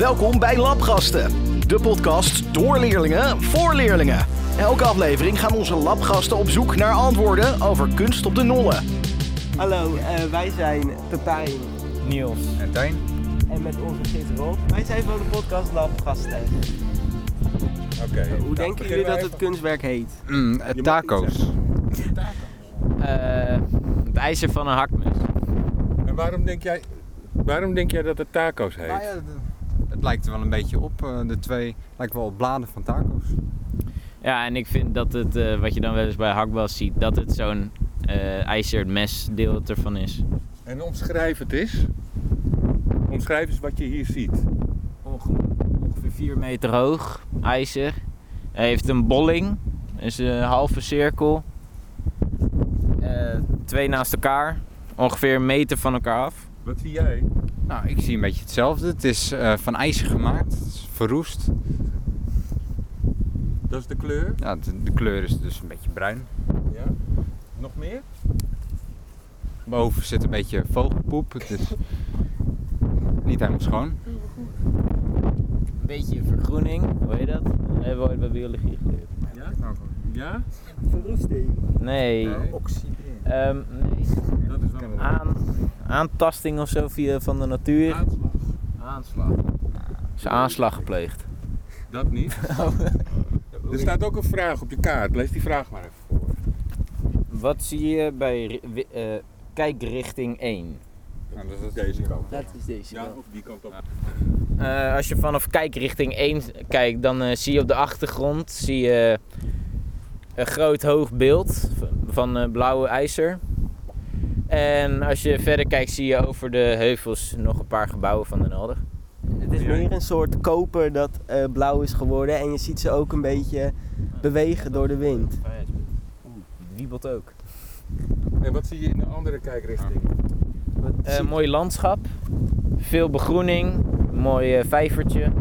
Welkom bij Labgasten, de podcast door leerlingen voor leerlingen. Elke aflevering gaan onze labgasten op zoek naar antwoorden over kunst op de nollen. Hallo, eh, wij zijn Pepijn Niels. En Tijn? en met onze gids Rob. Wij zijn van de podcast Labgasten. Oké. Hoe denken jullie dat het kunstwerk heet? Mm, eh, taco's. Eh, het ijzer van een hakmes. En waarom denk jij, waarom denk jij dat het taco's heet? Nou ja, het lijkt er wel een beetje op. eh, de twee lijken wel op bladen van taco's. Ja, en ik vind dat het, eh, wat je dan wel eens bij hakbas ziet, dat het zo'n eh ijzer mesdeel ervan is. En omschrijf het eens. Omschrijf eens wat je hier ziet. Onge- ongeveer 4 meter hoog, ijzer. Hij heeft een bolling, is een halve cirkel. Eh, twee naast elkaar, ongeveer een meter van elkaar af. Wat zie jij? Nou, ik zie een beetje hetzelfde. Het is eh, van ijzer gemaakt. Het is verroest. Dat is de kleur. Ja, de, de kleur is dus een beetje bruin. Ja. Nog meer? Boven zit een beetje vogelpoep. Het is niet helemaal schoon. Een beetje vergroening, hoe heet dat? Dat hebben we ooit bij biologie geleerd. Ja? Ja? Verroesting. Nee, ehm, nee. Dat is wel een Aan, aantasting of zo via van de natuur. aanslag. Aanslag. Is aanslag gepleegd. Dat niet. Er staat ook een vraag op je kaart. Lees die vraag maar even voor. Wat zie je bij eh, kijkrichting 1? Nou, dat is deze kant. Dat is deze Ja, wel. of die kant op. Eh, als je vanaf kijkrichting 1 kijkt, dan eh, zie je op de achtergrond zie je een groot hoog beeld van eh, blauwe ijzer. En als je verder kijkt, zie je over de heuvels nog een paar gebouwen van Den Helder. Het is meer een soort koper dat eh, blauw is geworden en je ziet ze ook een beetje bewegen door de wind. Oeh, het wiebelt ook. En wat zie je in de andere kijkrichting? Zie- mooi landschap, veel begroening, mooi eh, vijvertje.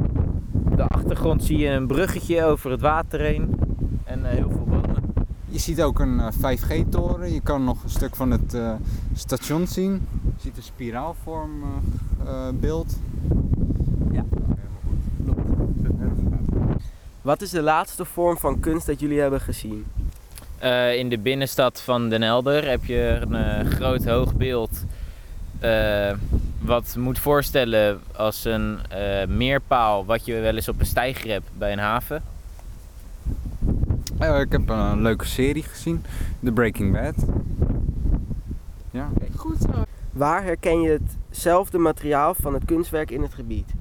Op de achtergrond zie je een bruggetje over het water heen en eh, heel veel bomen. Je ziet ook een eh, 5G-toren. Je kan nog een stuk van het eh, station zien. Je ziet een spiraalvorm eh, eh, beeld. Wat is de laatste vorm van kunst dat jullie hebben gezien? Eh, in de binnenstad van Den Helder heb je een eh, groot hoog beeld. eh, wat moet voorstellen als een eh, meerpaal wat je wel eens op een steiger hebt bij een haven. Eh, ik heb een leuke serie gezien. The Breaking Bad. Ja. Waar herken je hetzelfde materiaal van het kunstwerk in het gebied?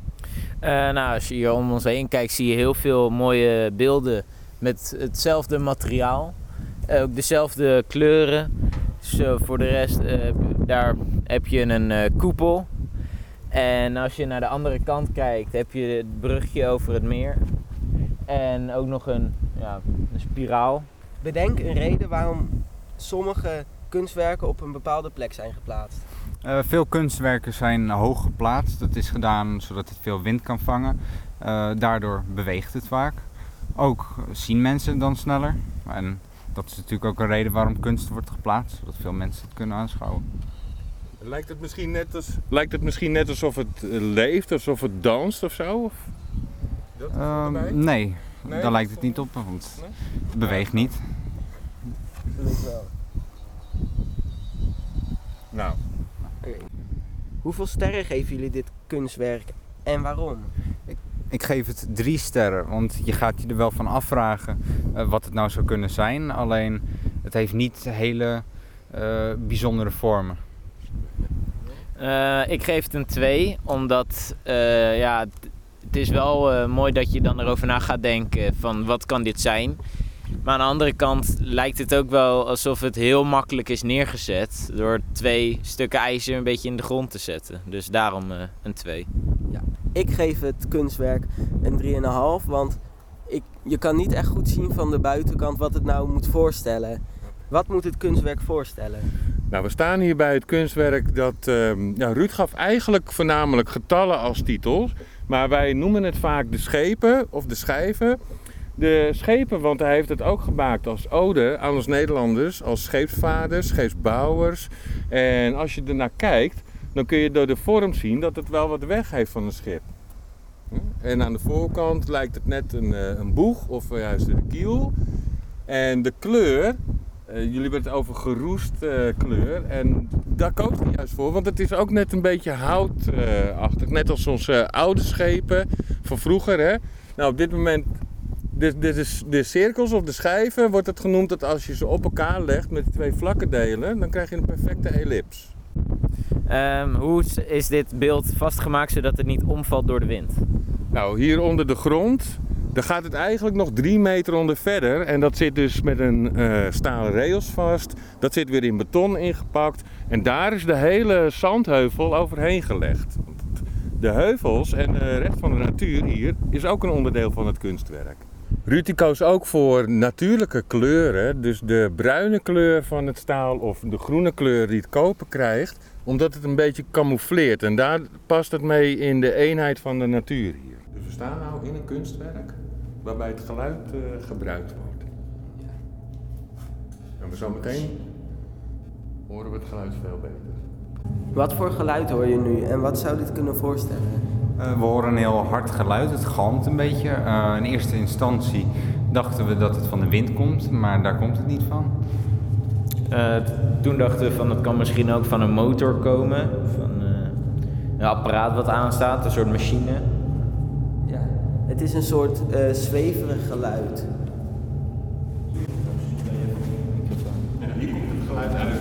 Eh, nou, als je hier om ons heen kijkt, zie je heel veel mooie beelden met hetzelfde materiaal. Eh, ook dezelfde kleuren. Zo, voor de rest, eh, daar heb je een eh, koepel. En als je naar de andere kant kijkt, heb je het brugje over het meer. En ook nog een, ja, een spiraal. Bedenk een reden waarom sommige kunstwerken op een bepaalde plek zijn geplaatst. Eh, veel kunstwerken zijn hoog geplaatst. Dat is gedaan zodat het veel wind kan vangen. Eh, daardoor beweegt het vaak. Ook zien mensen dan sneller. En dat is natuurlijk ook een reden waarom kunst wordt geplaatst, zodat veel mensen het kunnen aanschouwen. Lijkt het misschien net, als, lijkt het misschien net alsof het eh, leeft, alsof het danst of zo? Of? Dat Ehm, erbij? nee, Nee? daar lijkt het niet op, want Nee? het beweegt niet. Nou, Hoeveel sterren geven jullie dit kunstwerk en waarom? Ik geef het drie sterren, want je gaat je er wel van afvragen eh, wat het nou zou kunnen zijn. Alleen het heeft niet hele eh, bijzondere vormen. Eh, ik geef het een 2, omdat eh, ja, het, is wel eh, mooi dat je dan erover na gaat denken van wat kan dit zijn. Maar aan de andere kant lijkt het ook wel alsof het heel makkelijk is neergezet door twee stukken ijzer een beetje in de grond te zetten. Dus daarom eh, een 2. Ik geef het kunstwerk een 3,5, want ik, je kan niet echt goed zien van de buitenkant wat het nou moet voorstellen. Wat moet het kunstwerk voorstellen? nou, we staan hier bij het kunstwerk dat... ehm, ja, Ruud gaf eigenlijk voornamelijk getallen als titels. Maar wij noemen het vaak de schepen of de schijven. De schepen, want hij heeft het ook gemaakt als ode aan ons Nederlanders. Als scheepsvaders, scheepsbouwers. En als je ernaar kijkt, dan kun je door de vorm zien dat het wel wat weg heeft van een schip. En aan de voorkant lijkt het net een, eh, een boeg of juist een kiel. En de kleur, eh, jullie hebben het over geroest eh, kleur. En daar koos hij juist voor, want het is ook net een beetje houtachtig. net als onze oude schepen van vroeger. Hè? Nou, op dit moment, de, de, de, de cirkels of de schijven, wordt het genoemd dat als je ze op elkaar legt met twee vlakke delen, dan krijg je een perfecte ellips. Ehm, hoe is dit beeld vastgemaakt zodat het niet omvalt door de wind? Nou, hier onder de grond, daar gaat het eigenlijk nog drie meter onder verder. En dat zit dus met een eh, stalen rails vast. Dat zit weer in beton ingepakt. En daar is de hele zandheuvel overheen gelegd. De heuvels en de rest van de natuur hier is ook een onderdeel van het kunstwerk. Die koos ook voor natuurlijke kleuren. Dus de bruine kleur van het staal of de groene kleur die het koper krijgt. Omdat het een beetje camoufleert. En daar past het mee in de eenheid van de natuur hier. We staan nou in een kunstwerk waarbij het geluid eh, gebruikt wordt. En we zo meteen horen we het geluid veel beter. Wat voor geluid hoor je nu en wat zou dit kunnen voorstellen? Eh, we horen een heel hard geluid, het galmt een beetje. Eh, in eerste instantie dachten we dat het van de wind komt, maar daar komt het niet van. Eh, toen dachten we van het kan misschien ook van een motor komen. Van eh, een apparaat wat aanstaat, een soort machine. Het is een soort eh, zweverig geluid. Ja, hier komt het geluid uit.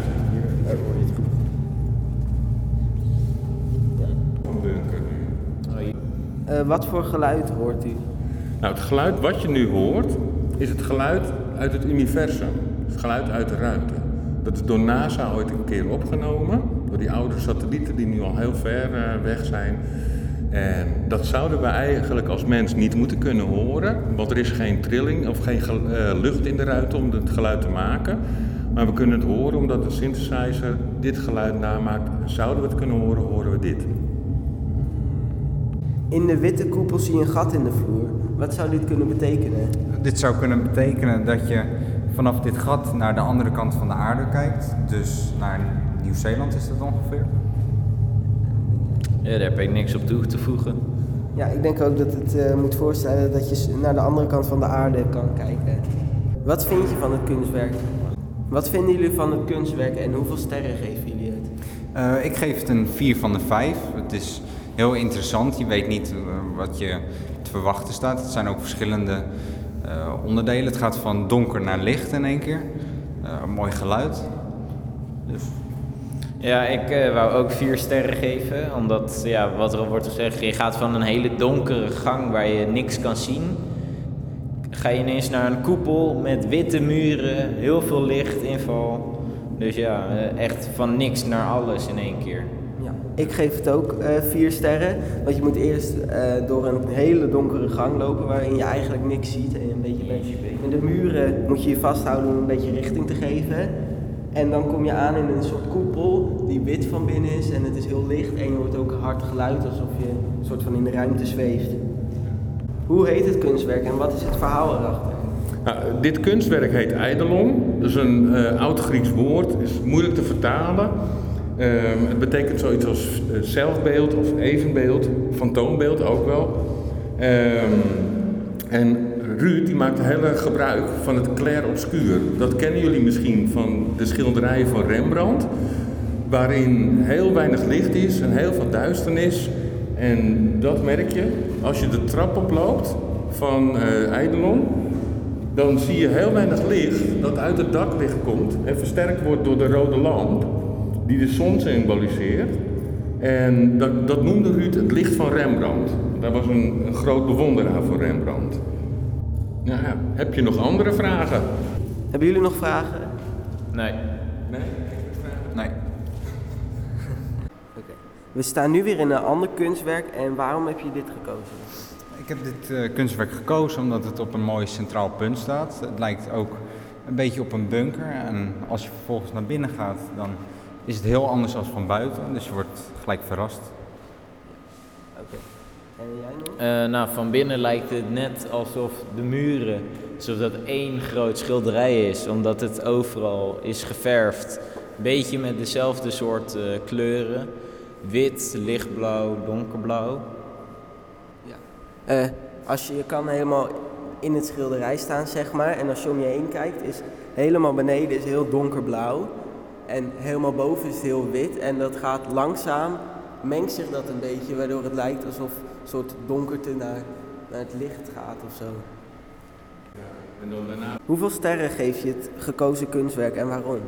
Van bunker nu. Eh, wat voor geluid hoort u? Nou, het geluid wat je nu hoort, is het geluid uit het universum. Het geluid uit de ruimte. Dat is door NASA ooit een keer opgenomen. Door die oude satellieten die nu al heel ver eh, weg zijn. En dat zouden we eigenlijk als mens niet moeten kunnen horen. Want er is geen trilling of geen eh, lucht in de ruimte om het geluid te maken. Maar we kunnen het horen omdat de synthesizer dit geluid namaakt. Zouden we het kunnen horen, horen we dit. In de witte koepel zie je een gat in de vloer. Wat zou dit kunnen betekenen? Dit zou kunnen betekenen dat je vanaf dit gat naar de andere kant van de aarde kijkt. Dus naar Nieuw-Zeeland is dat ongeveer. Ja, daar heb ik niks op toe te voegen. Ja, ik denk ook dat het eh, moet voorstellen dat je naar de andere kant van de aarde kan kijken. Wat vind je van het kunstwerk? Wat vinden jullie van het kunstwerk en hoeveel sterren geven jullie het? Eh, ik geef het een 4 van de 5. Het is heel interessant. Je weet niet eh, wat je te verwachten staat. Het zijn ook verschillende eh, onderdelen. Het gaat van donker naar licht in één keer. Eh, een mooi geluid. Dus Ja, ik eh, wou ook vier sterren geven. Omdat, ja, wat er al wordt gezegd, je gaat van een hele donkere gang waar je niks kan zien. Ga je ineens naar een koepel met witte muren, heel veel lichtinval. Dus ja, eh, echt van niks naar alles in één keer. Ja. Ik geef het ook eh, vier sterren. Want je moet eerst door een hele donkere gang lopen waarin je eigenlijk niks ziet. En een beetje bent. In de muren moet je je vasthouden om een beetje richting te geven. En dan kom je aan in een soort koepel die wit van binnen is en het is heel licht. En je hoort ook een hard geluid alsof je een soort van in de ruimte zweeft. Hoe heet het kunstwerk en wat is het verhaal erachter? Nou, dit kunstwerk heet Eidolon. Dat is een eh, oud-Grieks woord, is moeilijk te vertalen. Ehm, het betekent zoiets als eh, zelfbeeld of evenbeeld, fantoombeeld ook wel. Ehm, en Ruud die maakt heel erg gebruik van het clair-obscuur. Dat kennen jullie misschien van de schilderijen van Rembrandt. Waarin heel weinig licht is en heel veel duisternis. En dat merk je als je de trap oploopt van eh Eidolon dan zie je heel weinig licht dat uit het daklicht komt en versterkt wordt door de rode lamp die de zon symboliseert. En dat, dat noemde Ruud het licht van Rembrandt. Daar was een, een groot bewonderaar voor Rembrandt. Nou ja, heb je nog andere vragen? Hebben jullie nog vragen? Nee. Nee? nee. Oké. We staan nu weer in een ander kunstwerk en waarom heb je dit gekozen? Ik heb dit eh, kunstwerk gekozen omdat het op een mooi centraal punt staat. Het lijkt ook een beetje op een bunker. En als je vervolgens naar binnen gaat, dan is het heel anders dan van buiten. Dus je wordt gelijk verrast. En jij nog? Eh, nou, van binnen lijkt het net alsof de muren, alsof dat één groot schilderij is, omdat het overal is geverfd. Beetje met dezelfde soort eh, kleuren. Wit, lichtblauw, donkerblauw. Ja. Eh, als je, je kan helemaal in het schilderij staan, zeg maar. En als je om je heen kijkt, is helemaal beneden is heel donkerblauw. En helemaal boven is het heel wit. En dat gaat langzaam, mengt zich dat een beetje, waardoor het lijkt alsof een soort donkerte naar, naar het licht gaat of zo. En dan daarna... Hoeveel sterren geef je het gekozen kunstwerk en waarom?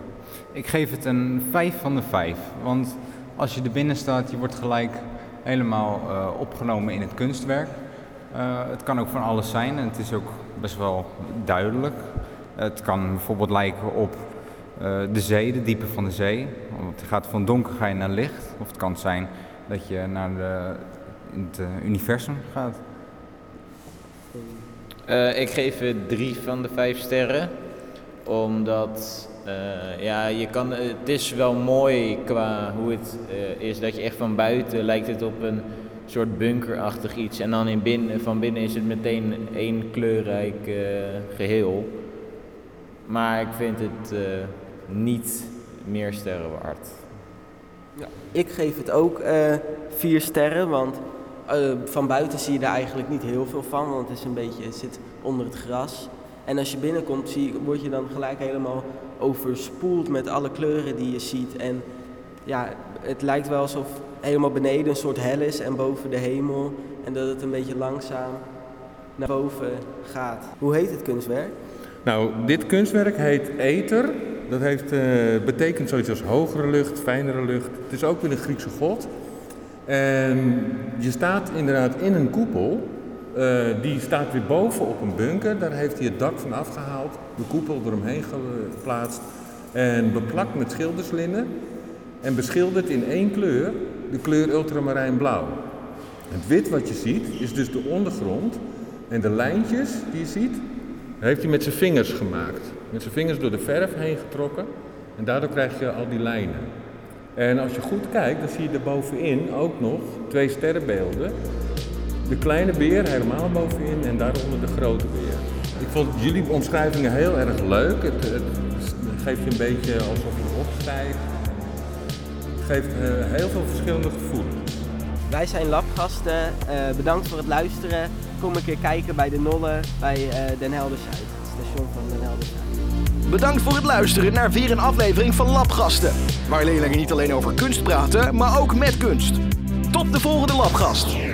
Ik geef het een 5 van de 5. Want als je er binnen staat, je wordt gelijk helemaal eh, opgenomen in het kunstwerk. Eh, het kan ook van alles zijn en het is ook best wel duidelijk. Het kan bijvoorbeeld lijken op eh, de zee, de diepe van de zee. Want het gaat van donker ga je naar licht. Of het kan zijn dat je naar de, in het eh, universum gaat. Eh, ik geef het drie van de vijf sterren. Omdat eh, ja, je kan, het is wel mooi qua hoe het is. Dat je echt van buiten lijkt het op een soort bunkerachtig iets. En dan in binnen, van binnen is het meteen één kleurrijk eh, geheel. Maar ik vind het eh, niet meer sterren waard. Ik geef het ook eh, vier sterren, want eh, van buiten zie je er eigenlijk niet heel veel van, want het, is een beetje, zit onder het gras. En als je binnenkomt, zie, word je dan gelijk helemaal overspoeld met alle kleuren die je ziet. En ja, het lijkt wel alsof helemaal beneden een soort hel is en boven de hemel. En dat het een beetje langzaam naar boven gaat. Hoe heet het kunstwerk? Nou, dit kunstwerk heet Ether. Dat heeft, eh, betekent zoiets als hogere lucht, fijnere lucht. Het is ook weer een Griekse god. En je staat inderdaad in een koepel. Eh, die staat weer boven op een bunker. Daar heeft hij het dak van afgehaald. De koepel eromheen geplaatst. En beplakt met schilderslinnen. En beschilderd in één kleur, de kleur ultramarijnblauw. Het wit wat je ziet is dus de ondergrond. En de lijntjes die je ziet, heeft hij met zijn vingers gemaakt. Met zijn vingers door de verf heen getrokken. En daardoor krijg je al die lijnen. En als je goed kijkt, dan zie je er bovenin ook nog twee sterrenbeelden. De kleine beer helemaal bovenin en daaronder de grote beer. Ik vond jullie omschrijvingen heel erg leuk. Het, het geeft je een beetje alsof je opstijgt. Het geeft eh, heel veel verschillende gevoelens. Wij zijn labgasten. Eh, bedankt voor het luisteren. Kom een keer kijken bij de Nolle bij eh, Den Helder Zuid. Het station van Den Helder. Bedankt voor het luisteren naar weer een aflevering van Labgasten. Waar leerlingen niet alleen over kunst praten, maar ook met kunst. Tot de volgende Labgast.